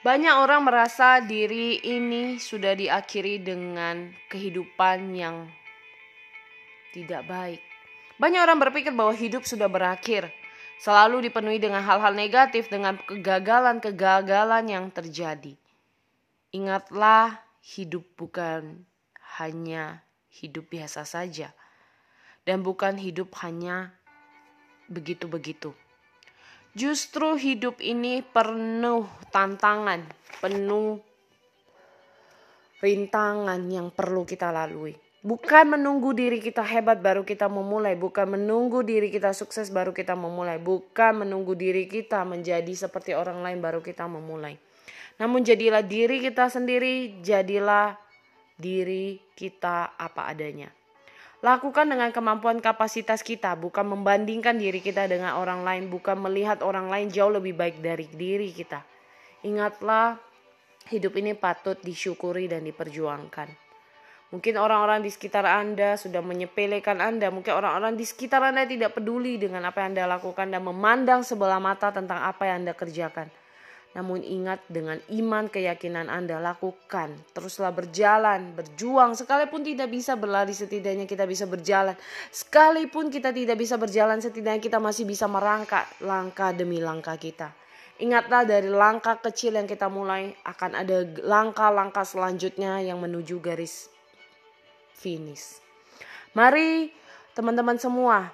Banyak orang merasa diri ini sudah diakhiri dengan kehidupan yang tidak baik. Banyak orang berpikir bahwa hidup sudah berakhir, selalu dipenuhi dengan hal-hal negatif, dengan kegagalan-kegagalan yang terjadi. Ingatlah, hidup bukan hanya hidup biasa saja, dan bukan hidup hanya begitu-begitu. Justru hidup ini penuh tantangan, penuh rintangan yang perlu kita lalui. Bukan menunggu diri kita hebat baru kita memulai, bukan menunggu diri kita sukses baru kita memulai, bukan menunggu diri kita menjadi seperti orang lain baru kita memulai. Namun jadilah diri kita sendiri, jadilah diri kita apa adanya. Lakukan dengan kemampuan kapasitas kita, bukan membandingkan diri kita dengan orang lain, bukan melihat orang lain jauh lebih baik dari diri kita. Ingatlah, hidup ini patut disyukuri dan diperjuangkan. Mungkin orang-orang di sekitar Anda sudah menyepelekan Anda, mungkin orang-orang di sekitar Anda tidak peduli dengan apa yang Anda lakukan dan memandang sebelah mata tentang apa yang Anda kerjakan. Namun ingat dengan iman keyakinan Anda lakukan. Teruslah berjalan, berjuang. Sekalipun tidak bisa berlari setidaknya kita bisa berjalan. Sekalipun kita tidak bisa berjalan setidaknya kita masih bisa merangkak langkah demi langkah kita. Ingatlah dari langkah kecil yang kita mulai akan ada langkah-langkah selanjutnya yang menuju garis finish. Mari teman-teman semua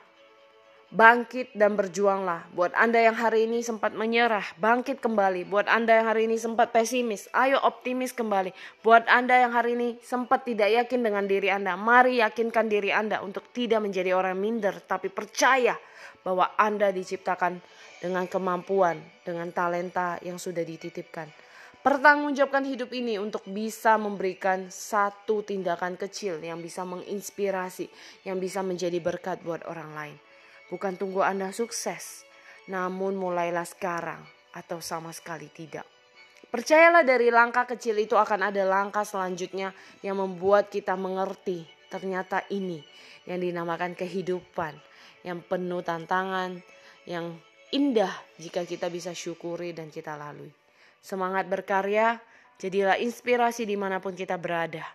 Bangkit dan berjuanglah. Buat Anda yang hari ini sempat menyerah, bangkit kembali. Buat Anda yang hari ini sempat pesimis, ayo optimis kembali. Buat Anda yang hari ini sempat tidak yakin dengan diri Anda, mari yakinkan diri Anda untuk tidak menjadi orang minder, tapi percaya bahwa Anda diciptakan dengan kemampuan, dengan talenta yang sudah dititipkan. Pertanggungjawabkan hidup ini untuk bisa memberikan satu tindakan kecil yang bisa menginspirasi, yang bisa menjadi berkat buat orang lain. Bukan tunggu Anda sukses, namun mulailah sekarang atau sama sekali tidak. Percayalah dari langkah kecil itu akan ada langkah selanjutnya yang membuat kita mengerti ternyata ini yang dinamakan kehidupan yang penuh tantangan, yang indah jika kita bisa syukuri dan kita lalui. Semangat berkarya, jadilah inspirasi di mana pun kita berada.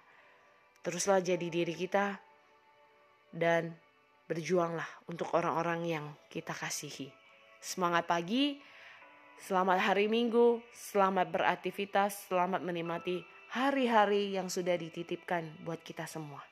Teruslah jadi diri kita dan berjuanglah untuk orang-orang yang kita kasihi. Semangat pagi, selamat hari Minggu, selamat beraktivitas, selamat menikmati hari-hari yang sudah dititipkan buat kita semua.